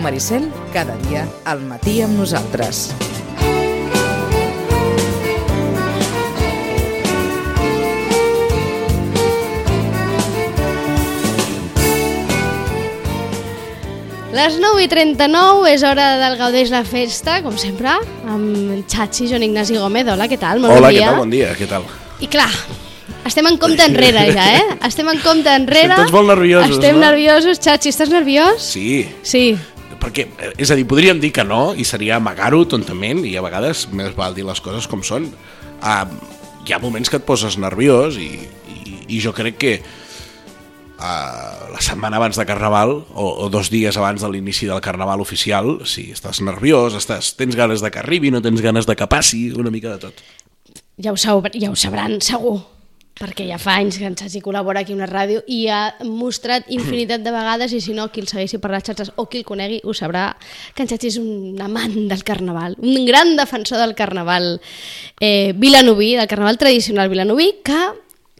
Ràdio Maricel, cada dia, al matí amb nosaltres. Les 9 i 39 és hora del Gaudeix la Festa, com sempre, amb en Xachi, Joan Ignasi Gómez. Hola, què tal? Molt Hola, bon què dia. tal? Bon dia, què tal? I clar, estem en compte enrere ja, eh? Estem en compte enrere. Estem tots molt nerviosos, Estem no? nerviosos. Xachi, estàs nerviós? Sí, Sí. Perquè, eh, és a dir, podríem dir que no, i seria amagar-ho tontament, i a vegades més val dir les coses com són. Uh, hi ha moments que et poses nerviós, i, i, i jo crec que uh, la setmana abans de Carnaval, o, o dos dies abans de l'inici del Carnaval oficial, si estàs nerviós, estàs, tens ganes de que arribi, no tens ganes de que passi, una mica de tot. Ja ho, sab ja ho sabran, segur, perquè ja fa anys que en Xachi col·labora aquí a una ràdio i ha mostrat infinitat de vegades i si no, qui el segueixi per les xarxes o qui el conegui ho sabrà que en Xachi és un amant del carnaval, un gran defensor del carnaval eh, vilanoví, del carnaval tradicional vilanoví, que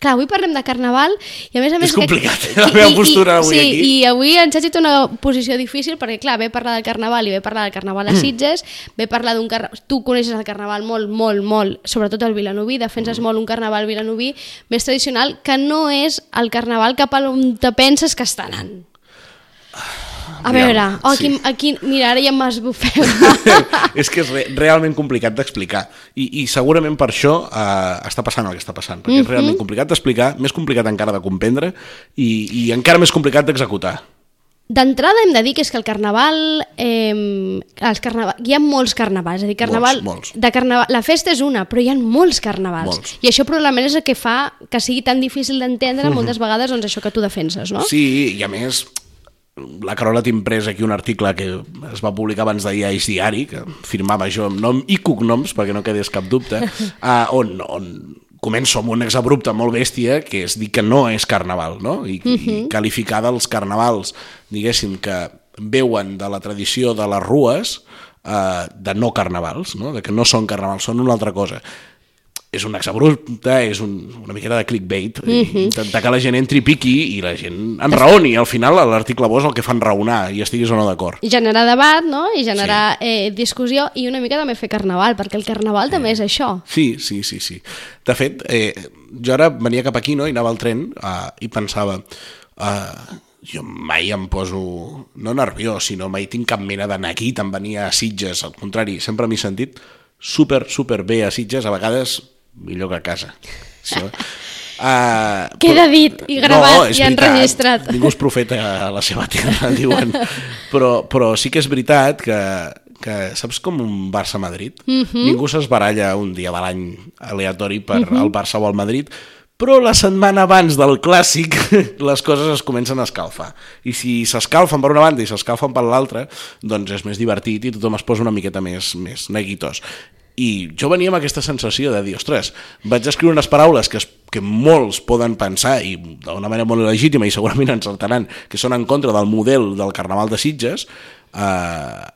Clar, avui parlem de carnaval i a més a més... És complicat, que, la meva postura avui sí, aquí. I avui en Xachi té una posició difícil perquè, clar, ve parlar del carnaval i ve parlar del carnaval Mm. a Sitges, ve a parlar d'un carnaval... Tu coneixes el carnaval molt, molt, molt, sobretot el vilanoví, defenses Mm. molt un carnaval vilanoví més tradicional que no és el carnaval cap a on te penses que està anant. A veure, oh, aquí, sí. aquí, mira, ara ja m'esbufeu. és que és re realment complicat d'explicar I, i segurament per això uh, està passant el que està passant perquè és realment complicat d'explicar, més complicat encara de comprendre i, i encara més complicat d'executar D'entrada hem de dir que és que el carnaval, eh, els carnaval, hi ha molts carnavals, és a dir, carnaval, Molts, molts. De carnaval, la festa és una, però hi ha molts carnavals. Molts. I això probablement és el que fa que sigui tan difícil d'entendre moltes vegades doncs, això que tu defenses, no? Sí, i a més la Carola t'ha imprès aquí un article que es va publicar abans d'ahir a Eix Diari, que firmava jo amb nom i cognoms, perquè no quedés cap dubte, uh, on, on començo amb un exabrupte molt bèstia, que és dir que no és carnaval, no? I, uh -huh. i qualificar dels carnavals, diguéssim, que veuen de la tradició de les rues, uh, de no carnavals, no? de que no són carnavals, són una altra cosa és un exabrupte, és un, una miqueta de clickbait, uh -huh. intentar que la gent entri piqui i la gent enraoni. Al final l'article bo és el que fan raonar i estiguis o no d'acord. I generar debat, no? I generar sí. eh, discussió i una mica també fer carnaval, perquè el carnaval Eh. també és això. Sí, sí, sí, sí. De fet, eh, jo ara venia cap aquí no? i anava al tren uh, i pensava... Uh, jo mai em poso, no nerviós, sinó mai tinc cap mena de neguit en venir a Sitges, al contrari, sempre m'he sentit super, super bé a Sitges, a vegades millor que a casa. Això, uh, Queda dit i gravat i enregistrat. Ningú és profeta a la seva terra, diuen. Però, però sí que és veritat que, que saps com un Barça-Madrid? Uh Mhm. -huh. Ningú s'esbaralla un dia de l'any aleatori per uh -huh. el Barça o el Madrid, però la setmana abans del clàssic les coses es comencen a escalfar. I si s'escalfen per una banda i s'escalfen per l'altra, doncs és més divertit i tothom es posa una miqueta més, més neguitós. I jo venia amb aquesta sensació de dir, ostres, vaig escriure unes paraules que, es, que molts poden pensar, i d'una manera molt legítima, i segurament encertaran, que són en contra del model del Carnaval de Sitges, eh,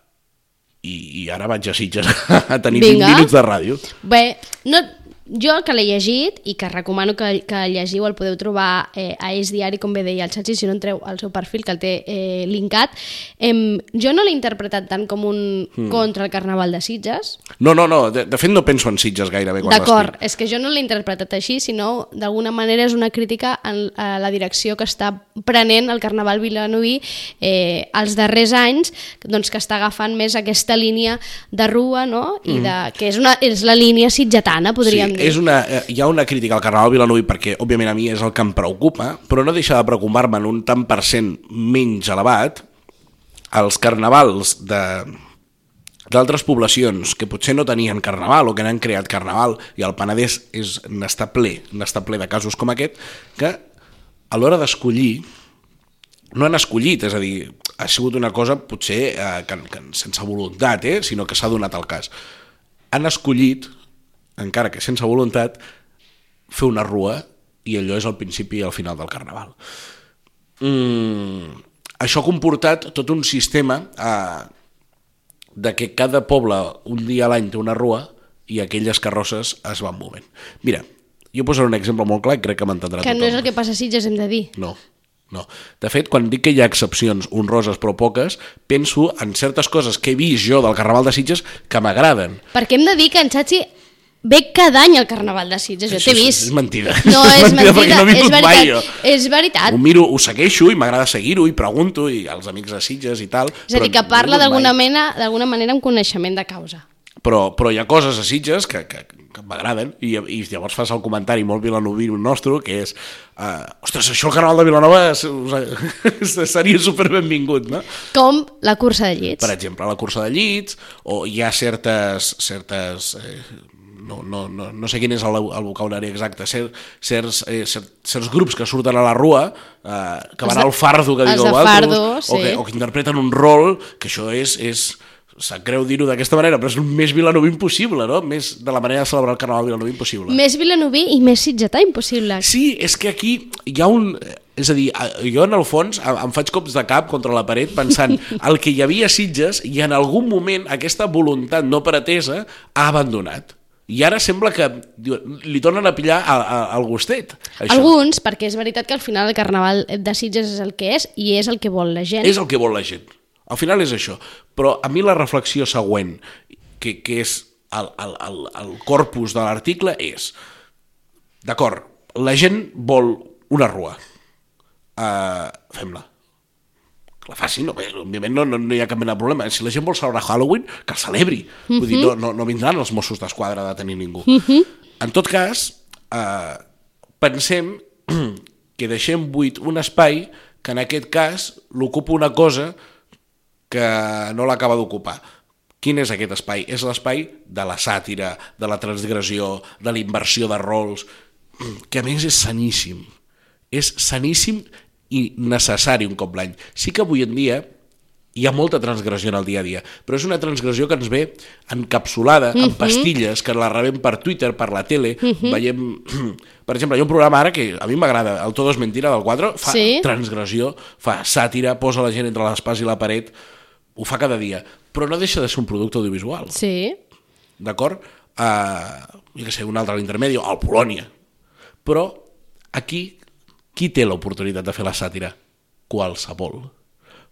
i, i ara vaig a Sitges a tenir Vinga. 20 minuts de ràdio. Bé, no, jo que l'he llegit i que recomano que, que el llegiu, el podeu trobar eh, a És Diari, com bé deia el Xachi, si no entreu al seu perfil, que el té eh, linkat. Em, jo no l'he interpretat tant com un Hmm. contra el Carnaval de Sitges. No, no, no, de, de fet no penso en Sitges gairebé quan D'acord, és que jo no l'he interpretat així, sinó d'alguna manera és una crítica en, a la direcció que està prenent el Carnaval vilanoví eh, els darrers anys, doncs que està agafant més aquesta línia de rua, no? I de, que és, una, és la línia sitgetana, podríem Mm. sí. És una, eh, hi ha una crítica al Carnaval Vilanoví perquè, òbviament, a mi és el que em preocupa, però no deixa de preocupar-me en un tant per cent menys elevat els carnavals de d'altres poblacions que potser no tenien carnaval o que n'han creat carnaval i el Penedès és n'està ple, n'està ple de casos com aquest que a l'hora d'escollir no han escollit, és a dir, ha sigut una cosa potser eh, que, que sense voluntat, eh, sinó que s'ha donat el cas. Han escollit, encara que sense voluntat, fer una rua i allò és el principi i el final del carnaval. Mm, això ha comportat tot un sistema eh, de que cada poble un dia a l'any té una rua i aquelles carrosses es van movent. Mira, jo posaré un exemple molt clar i crec que m'entendrà Que tothom. no és el que passa a Sitges, hem de dir. No, no. De fet, quan dic que hi ha excepcions honroses però poques, penso en certes coses que he vist jo del Carnaval de Sitges que m'agraden. Perquè hem de dir que en Chachi ve cada any al Carnaval de Sitges, jo t'he vist. és mentida. No, És és mentida, mentida, perquè no he és vingut mai, jo. veritat. És veritat. Ho miro, ho segueixo i m'agrada seguir-ho i pregunto i als amics de Sitges i tal. És a dir, que parla d'alguna mai. mena, d'alguna manera amb coneixement de causa. però, però hi ha coses a Sitges que, que, que m'agraden i, i llavors fas el comentari molt vilanoví nostre que és uh, ostres, això el Carnaval de Vilanova us- seria super benvingut no? Com la cursa de llits. per exemple, la cursa de llits o hi ha certes, certes eh, no, no, no, no sé quin és el, el vocabulari exacte, cer, certs, eh, cer, certs grups que surten a la rua, eh, que van de- al fardo, que diu de Valtros, fardo, o, sí. que, o que interpreten un rol, que això és... és sap greu dir-ho d'aquesta manera, però és el més vilanoví impossible, no? Més de la manera de celebrar el carnaval vilanoví impossible. Més vilanoví i més sitgetà impossible. Sí, és que aquí hi ha un... És a dir, jo en el fons em faig cops de cap contra la paret pensant el que hi havia Sitges i en algun moment aquesta voluntat no pretesa ha abandonat. I ara sembla que li tornen a pillar a, a, al gustet. Això. Alguns, perquè és veritat que al final el carnaval de Sitges és el que és i és el que vol la gent. És el que vol la gent. Al final és això. Però a mi la reflexió següent, que, que és el, el, el, el corpus de l'article, és... D'acord, la gent vol una rua. Uh, Fem-la. Que la faci, no, bé, òbviament no, no, no hi ha cap mena de problema. Si la gent vol celebrar Halloween, que el celebri. Vull dir, no, no, no vindran els Mossos d'Esquadra a tenir ningú. En tot cas, uh, pensem que deixem buit un espai que en aquest cas l'ocupa una cosa que no l'acaba d'ocupar. Quin és aquest espai? És l'espai de la sàtira, de la transgressió, de la inversió de rols, que a més és saníssim. És saníssim i necessari un cop l'any. Sí que avui en dia hi ha molta transgressió en el dia a dia, però és una transgressió que ens ve encapsulada en pastilles, que la rebem per Twitter, per la tele, veiem... Per exemple, hi ha un programa ara que a mi m'agrada, el Todo es mentira del 4, fa Sí. transgressió, fa sàtira, posa la gent entre l'espàs i la paret, ho fa cada dia, però no deixa de ser un producte audiovisual, Sí. d'acord? Uh, jo què sé, un altre a l'intermedi, al Polònia. Però aquí, qui té l'oportunitat de fer la sàtira? Qualsevol.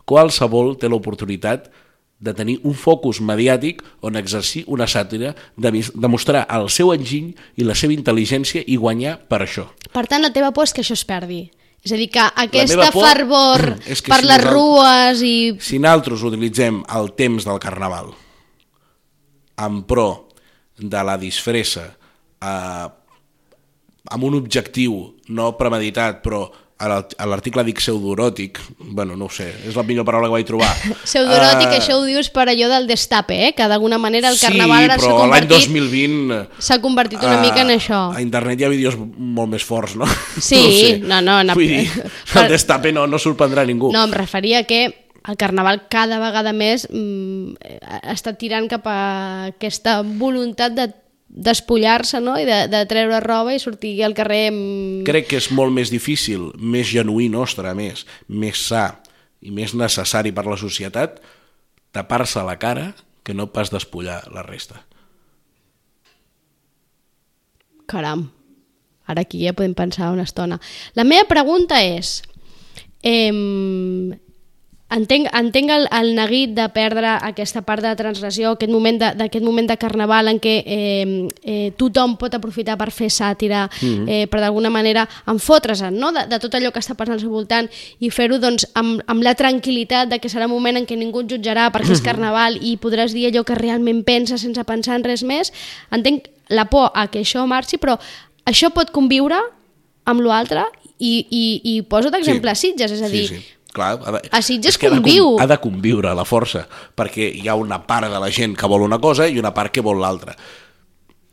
Qualsevol té l'oportunitat de tenir un focus mediàtic on exercir una sàtira, de, mis- de mostrar el seu enginy i la seva intel·ligència i guanyar per això. Per tant, la teva por és que això es perdi. És a dir, que aquesta por fervor és que per si les rues i... Si nosaltres utilitzem el temps del carnaval en pro de la disfressa eh, amb un objectiu no premeditat però a l'art- a l'article dic pseudoròtic bueno, no ho sé, és la millor paraula que vaig trobar Pseudoròtic, Eh, això ho dius per allò del destape, eh? que d'alguna manera el sí, carnaval s'ha però l'any convertit, 2020 s'ha convertit una eh, mica en això. a internet hi ha vídeos molt més forts no? Sí, no, no, no, no. vull dir, el destape no, no sorprendrà ningú No, em referia que el carnaval cada vegada més mm, està tirant cap a aquesta voluntat de despullar-se no? i de, de treure roba i sortir al carrer mm, crec que és molt més difícil, més genuí nostre, més, més sa i més necessari per la societat tapar-se la cara que no pas despullar la resta. Caram, ara aquí ja podem pensar una estona. La meva pregunta és... Eh, entenc, entenc el, el neguit de perdre aquesta part de la transgressió, aquest moment de, d'aquest moment de carnaval en què eh, eh, tothom pot aprofitar per fer sàtira, Mm-hmm. eh, per d'alguna manera enfotre's no? de, de tot allò que està passant al seu voltant i fer-ho doncs, amb, amb la tranquil·litat de que serà un moment en què ningú et jutjarà perquè és carnaval i podràs dir allò que realment penses sense pensar en res més. Entenc la por a que això marxi, però això pot conviure amb l'altre i, i, i poso d'exemple sí. Sitges, és a dir, sí, sí. Clar, ha de, a Sitges que ha de conviu. Ha de conviure a la força, perquè hi ha una part de la gent que vol una cosa i una part que vol l'altra.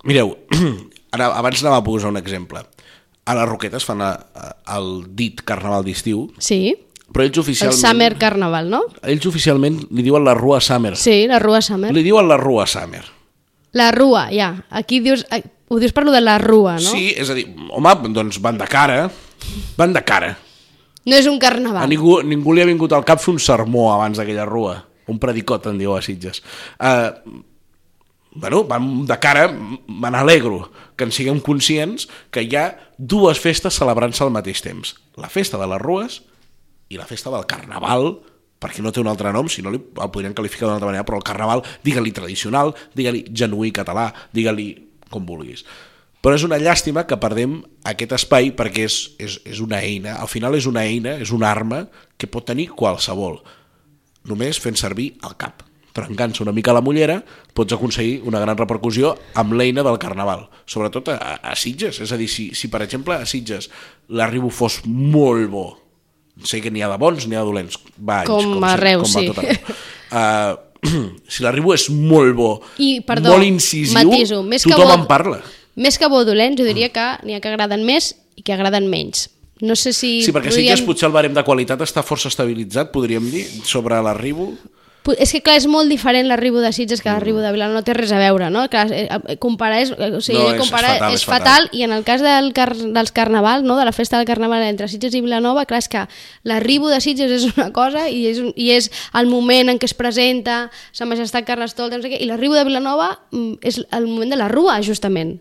Mireu, ara, abans anava a posar un exemple. A les Roquetes fan a, a, el dit Carnaval d'estiu, sí, Però ells El oficialment... Summer Carnaval, no? Ells oficialment li diuen la Rua Summer. Sí, la Rua Summer. Li diuen la Rua Summer. La Rua, ja. Aquí dius... eh, Ho dius per lo de la Rua, no? Sí, és a dir, home, doncs van de cara, van de cara. No és un A carnaval. ningú, ningú li ha vingut al cap fer un sermó abans d'aquella rua. Un predicot, en diu a Sitges. Uh, bueno, vam de cara, me n'alegro que en siguem conscients que hi ha dues festes celebrant-se al mateix temps. La festa de les rues i la festa del carnaval, perquè no té un altre nom, si no el podríem qualificar d'una altra manera, però el carnaval, digue-li tradicional, digue-li genuí català, digue-li com vulguis. Però és una llàstima que perdem aquest espai perquè és, és, és una eina, al final és una eina, és una arma que pot tenir qualsevol, només fent servir el cap. Trencant-se una mica la mullera, pots aconseguir una gran repercussió amb l'eina del carnaval, sobretot a, a Sitges. És a dir, si, si per exemple a Sitges l'arribo fos molt bo, sé que n'hi ha de bons, n'hi ha de dolents, va, anys, Com com, arreu, com sí. tot arreu. Uh, si l'arribo és molt bo, I, perdó, molt incisiu, matiso, més que tothom bo- en parla. Més que bo o dolent, jo diria que n'hi ha que agraden més i que agraden menys. No sé si... Sí, perquè podríem- Sitges potser el barem de qualitat està força estabilitzat, podríem dir, sobre l'arribo. És que clar, és molt diferent l'arribo de Sitges que l'arribo de Vilanova, no té res a veure, no? Clar, eh, eh, comparar és, eh, o sigui, No, és- comparar és fatal, és és fatal, i en el cas del car dels carnaval, no? de la festa del carnaval entre Sitges i Vilanova, clar, és que l'arribo de Sitges és una cosa i és, un, i és el moment en què es presenta Sa Majestat Carnestolta, no sé què, i l'arribo de Vilanova mm, és el moment de la rua, justament.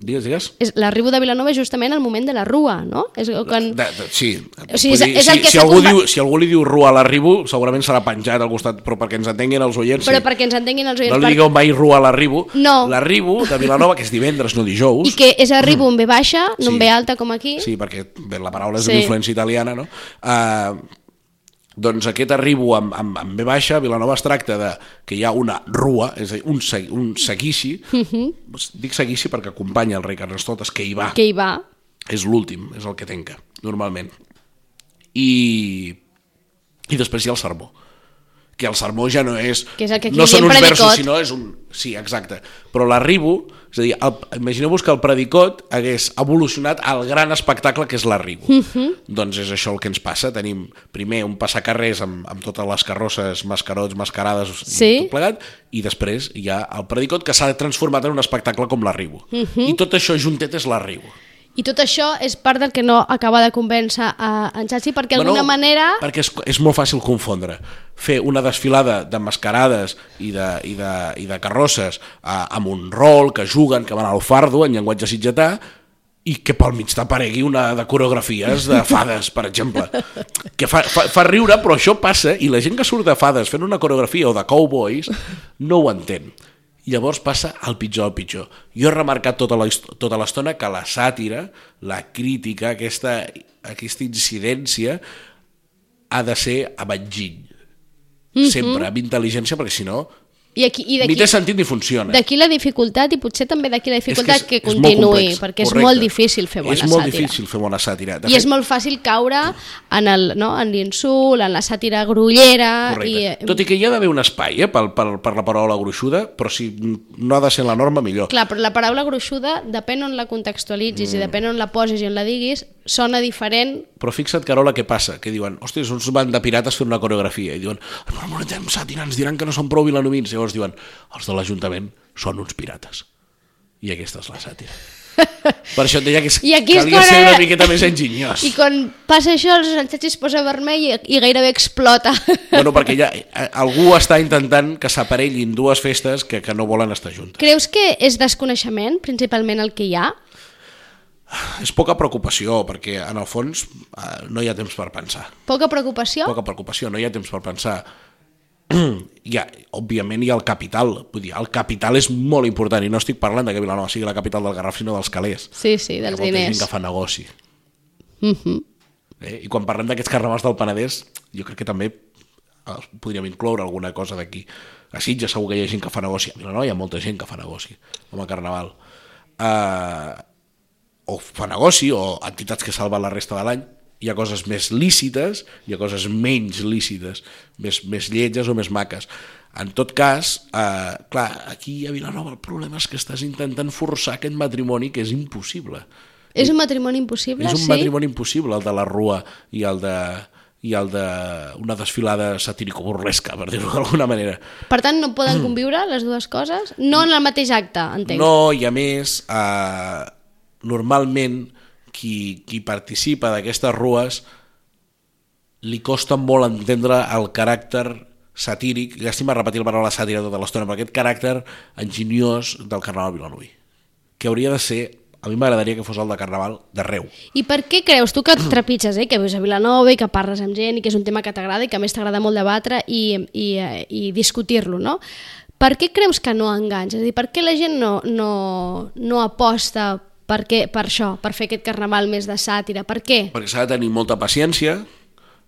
Digues, digues. És L'arribo de Vilanova és justament el moment de la rua, no? És quan... De, de, sí, O sigui, és- dir, és el si, que si, algú diu, si algú li diu rua a l'arribo, segurament serà penjat al costat, però perquè ens entenguin els oients, Però sí. perquè ens entenguin els oients. No li digueu mai rua a l'arribo. No. L'arribo de Vilanova, que és divendres, no dijous. I que és arribo amb B baixa, no Sí. amb B alta com aquí. Sí, perquè bé, la paraula és Sí. sí. influència italiana, no? Uh, doncs aquest arribo amb, amb, amb B baixa, Vilanova es tracta de que hi ha una rua, és a dir, un, segui, un seguici, uh -huh. dic seguici perquè acompanya el rei Carnestoltes, que hi va, Mhm. que hi va. és l'últim, és el que tenca, normalment. I, i després hi ha el sermó que el sermó ja no és... Que és el que aquí no són uns versos, sinó és un... Sí, exacte. Però l'arribo, és a dir, imagineu-vos que el predicot hagués evolucionat al gran espectacle que és l'arribo. Mhm. -hmm. Doncs és això el que ens passa. Tenim primer un passacarrers amb, amb totes les carrosses, mascarots, mascarades, Sí. i tot plegat, i després hi ha el predicot que s'ha transformat en un espectacle com l'arribo. Mhm. I tot això juntet és l'arribo. I tot això és part del que no acaba de convèncer a en Chachi, perquè d'alguna manera... Perquè és, és molt fàcil confondre. Fer una desfilada de mascarades i de, i de, i de carrosses eh, amb un rol, que juguen, que van al fardo, en llenguatge sitgetà, i que pel mig t'aparegui una de coreografies de fades, per exemple. Que fa, fa, fa riure, però això passa, i la gent que surt de fades fent una coreografia o de cowboys no ho entén. I llavors passa al pitjor al pitjor. Jo he remarcat tota tota l'estona que la sàtira, la crítica, aquesta, aquesta incidència ha de ser amb enginy. Sempre, amb intel·ligència, perquè si no, I, aquí, i ni té sentit ni funciona. d'aquí la dificultat i potser també d'aquí la dificultat És que, és- és molt continuï, complex, perquè és correcte. molt difícil fer bona És molt sàtira. difícil fer bona sàtira. De I és molt fàcil caure en el- no, en l'insult, en la sàtira grullera... Correcte. I, eh, Tot i que hi ha d'haver un espai eh, per, per, per la paraula gruixuda, però si no ha de ser la norma, millor. Clar, però la paraula gruixuda, depèn on la contextualitzis Mm. i depèn on la posis i on la diguis, sona diferent Però fixa't, Carola, què passa? Que diuen, hòstia, són uns band de pirates fent una coreografia. I diuen, no anem sàtira, ens diran que no són prou vilanovins. Llavors diuen, els de l'Ajuntament són uns pirates. I aquesta és la sàtira. per això et deia que I aquí calia quan ser una miqueta més enginyós. I quan passa això, el Sánchez es posa vermell i, i gairebé explota. Bueno, perquè ja eh, algú està intentant que s'aparellin dues festes que, que no volen estar juntes. Creus que és desconeixement, principalment, el que hi ha? És poca preocupació, perquè en el fons eh, no hi ha temps per pensar. Poca preocupació? Poca preocupació, no hi ha temps per pensar. hi ha, òbviament hi ha el capital, vull dir, el capital és molt important i no estic parlant de que Vilanova sigui la capital del Garraf, sinó dels calés. Sí, sí, dels Hi ha diners. gent que fa negoci. Mhm. Eh? I quan parlem d'aquests carnavals del Penedès, jo crec que també eh, podríem incloure alguna cosa d'aquí. A Sitges segur que hi ha gent que fa negoci. A Vilanova hi ha molta gent que fa negoci amb el carnaval. Uh, o fa negoci, o entitats que salven la resta de l'any. Hi ha coses més lícites, hi ha coses menys lícites, més, més lletges o més maques. En tot cas, eh, clar, aquí a Vilanova el problema és que estàs intentant forçar aquest matrimoni que és impossible. És un matrimoni impossible, És un sí? matrimoni impossible, el de la Rua i el de, i el d'una desfilada satírico-burlesca, per dir-ho d'alguna manera. Per tant, no poden conviure les dues coses? No en el mateix acte, entenc. No, i a més, eh, normalment qui, qui participa d'aquestes rues li costa molt entendre el caràcter satíric, llàstima repetir la paraula sàtira tota l'estona, però aquest caràcter enginyós del Carnaval Vilanuí, que hauria de ser a mi m'agradaria que fos el de Carnaval d'arreu. I per què creus, tu que trepitges, eh, que vius a Vilanova i que parles amb gent i que és un tema que t'agrada i que a més t'agrada molt debatre i, i, eh, i discutir-lo, no? Per què creus que no enganxa? És a dir, per què la gent no, no, no aposta per, què, per això, per fer aquest carnaval més de sàtira? Per què? Perquè s'ha de tenir molta paciència,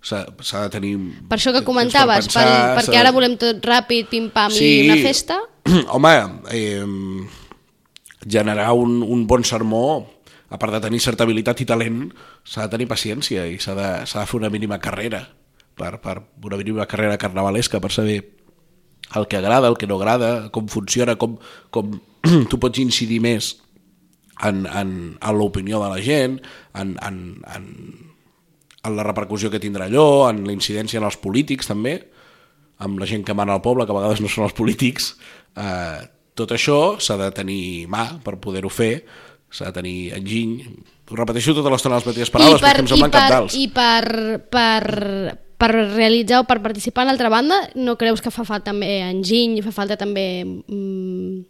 s'ha de tenir... Per això que comentaves, per pensar, per, perquè de- ara volem tot ràpid, pim-pam Sí. i una festa? Home, eh, generar un, un bon sermó, a part de tenir certa habilitat i talent, s'ha de tenir paciència i s'ha de, de fer una mínima carrera, per, per una mínima carrera carnavalesca per saber el que agrada, el que no agrada, com funciona, com, com tu pots incidir més en, en, en l'opinió de la gent, en, en, en, en la repercussió que tindrà allò, en la incidència en els polítics també, amb la gent que mana al poble, que a vegades no són els polítics, eh, tot això s'ha de tenir mà per poder-ho fer, s'ha de tenir enginy, ho repeteixo tota l'estona les mateixes paraules, perquè em i semblen per, capdals. I per, per, per realitzar o per participar en l'altra banda, no creus que fa falta també enginy, fa falta també... Mm,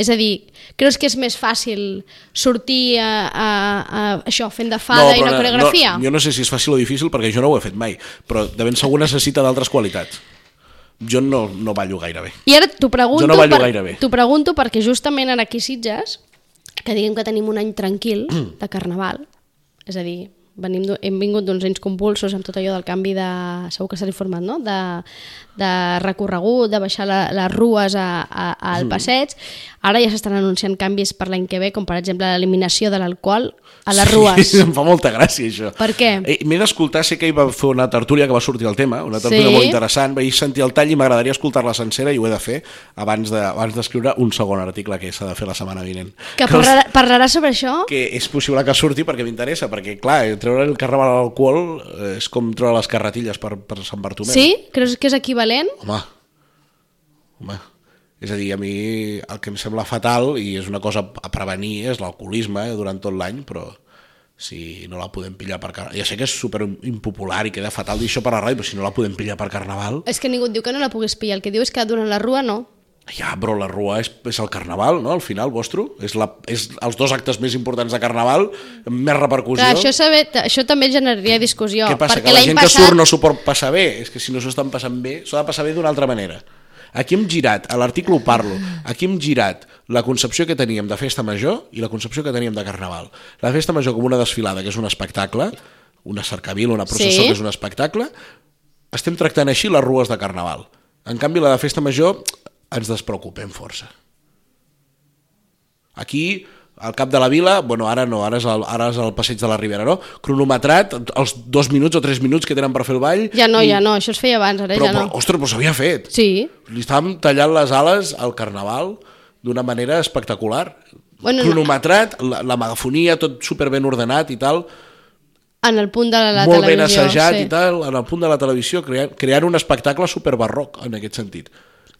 és a dir, creus que és més fàcil sortir a, a, a això, fent de fada i però una coreografia? No, jo no sé si és fàcil o difícil perquè jo no ho he fet mai, però de ben segur necessita d'altres qualitats. Jo no, no ballo gaire bé. I ara t'ho pregunto, Jo no ballo per- gaire bé. pregunto perquè justament ara aquí Sitges, que diguem que tenim un any tranquil de carnaval, és a dir, venim, hem vingut d'uns anys convulsos amb tot allò del canvi de... segur que s'ha informat, no? De, de recorregut, de baixar la, les rues a, a, al passeig. Ara ja s'estan anunciant canvis per l'any que ve, com per exemple l'eliminació de l'alcohol a les rues. Sí, em fa molta gràcia això. Per què? Eh, M'he d'escoltar, sé que hi va fer una tertúlia que va sortir el tema, una tertúlia Sí. molt interessant, vaig sentir el tall i m'agradaria escoltar-la sencera i ho he de fer abans de- abans d'escriure un segon article que s'ha de fer la setmana vinent. Que parlarà, parlarà sobre això? que és possible que surti perquè m'interessa, perquè clar, treure el carnaval a l'alcohol eh, és com treure les carretilles per, per Sant Bartomeu. Sí? Creus que és equivalent? Home, home, és a dir, a mi el que em sembla fatal, i és una cosa a prevenir, és l'alcoholisme eh, durant tot l'any, però si no la podem pillar per carnaval... Ja sé que és super impopular i queda fatal dir això per la ràdio, però si no la podem pillar per carnaval... És que ningú et diu que no la puguis pillar, el que diu és que durant la rua no. Ja, però la rua és, és el carnaval, no?, al final, vostre. És, la, és els dos actes més importants de carnaval, amb més repercussió. Clar, això, saber, això també generaria discussió. Què passa, perquè que la gent que passat... surt no s'ho pot passar bé? És que si no s'ho estan passant bé, s'ho ha de passar bé d'una altra manera. Aquí hem girat, a l'article ho parlo, aquí hem girat la concepció que teníem de festa major i la concepció que teníem de carnaval. La festa major com una desfilada, que és un espectacle, una cercavila, una processó, Sí. que és un espectacle, estem tractant així les rues de carnaval. En canvi, la de festa major ens despreocupem força. Aquí, al cap de la vila, bueno, ara no, ara és el, ara és el passeig de la Ribera, no? Cronometrat, els dos minuts o tres minuts que tenen per fer el ball. Ja no, i- ja no, això es feia abans, ara Però, ja però, no. ostres, però s'havia fet. Sí. Li estàvem tallant les ales al carnaval d'una manera espectacular. Bueno, no. Cronometrat, la, la megafonia, tot superben ordenat i tal, En el punt de la, la molt ben televisió. assajat sí. i tal, en el punt de la televisió, creant, creant un espectacle superbarroc en aquest sentit.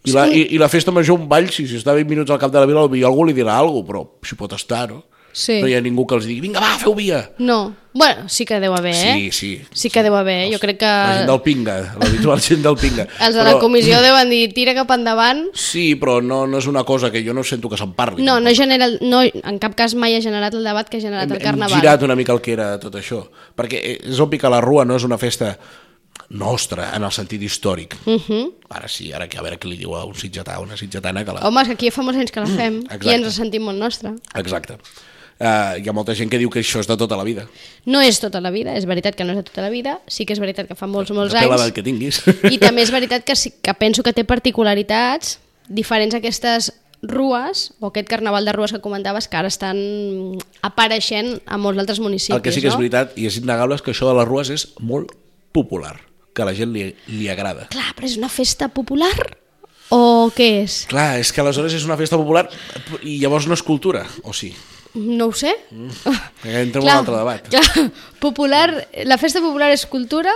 I la, i, I la festa major, un ball, si, si està 20 minuts al cap de la vila, potser algú li dirà alguna cosa, però si pot estar, no? Sí. No hi ha ningú que els digui, vinga, va, feu via. No. Bueno, sí que deu haver, eh? Sí, sí. Sí que deu haver, jo crec que... La gent del pinga, l'habitual gent del pinga. Els de la comissió deuen dir tira cap endavant. Sí, però no, no és una cosa que jo no sento que se'n parli. No, no, genera, no, en cap cas mai ha generat el debat que ha generat hem, el carnaval. hem girat una mica el que era tot això. Perquè és obvi que la rua no és una festa nostra, en el sentit històric. Uh Mhm. -huh. Ara sí, ara que a veure què li diu a un sitgetà o una sitgetana que la... Home, és que aquí fa molts anys que la fem i exacte. ens la sentim molt nostra. Exacte. Uh, hi ha molta gent que diu que això és de tota la vida. No és tota la vida, és veritat que no és de tota la vida, sí que és veritat que fa molts, molts Depèn anys, que tinguis. i també és veritat que, sí, que penso que té particularitats diferents a aquestes rues, o aquest carnaval de rues que comentaves, que ara estan apareixent a molts altres municipis. el que sí que és no? veritat, i és innegable, és que això de les rues és molt popular, que a la gent li, li agrada. Clar, però és una festa popular? O què és? Clar, és que aleshores és una festa popular i llavors no és cultura, o sí? No ho sé. Que entra en un altre debat. Clar, popular, la festa popular és cultura,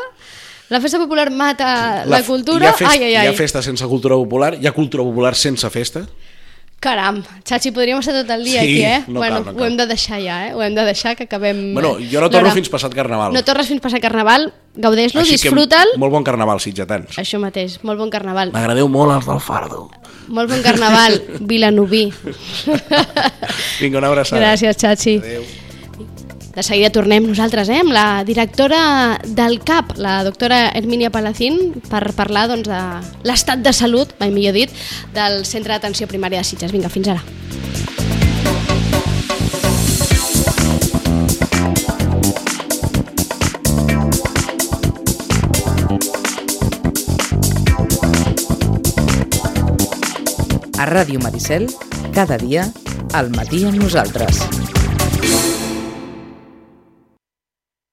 La festa popular mata la, f- cultura? Hi ha, festa, ai, ai, ai. hi ha festa sense cultura popular, hi ha cultura popular sense festa. Caram, Xachi, podríem estar tot el dia Sí, aquí, eh? no bueno, cal, no cal. ho hem de deixar ja, eh? Ho hem de deixar, que acabem... Bueno, jo no torno fins passat Carnaval. No tornes fins passar Carnaval, gaudeix-lo, disfruta'l. Molt bon Carnaval, sitgetans. Això mateix, molt bon Carnaval. M'agradeu molt els del Fardo. Molt bon Carnaval, Vilanoví. Vinga, una abraçada. Gràcies, Xachi. Adéu. De seguida tornem nosaltres eh, amb la directora del CAP, la doctora Hermínia Palacín, per parlar doncs, de l'estat de salut, mai millor dit, del Centre d'Atenció Primària de Sitges. Vinga, fins ara. A Ràdio Maricel, cada dia, al matí amb nosaltres.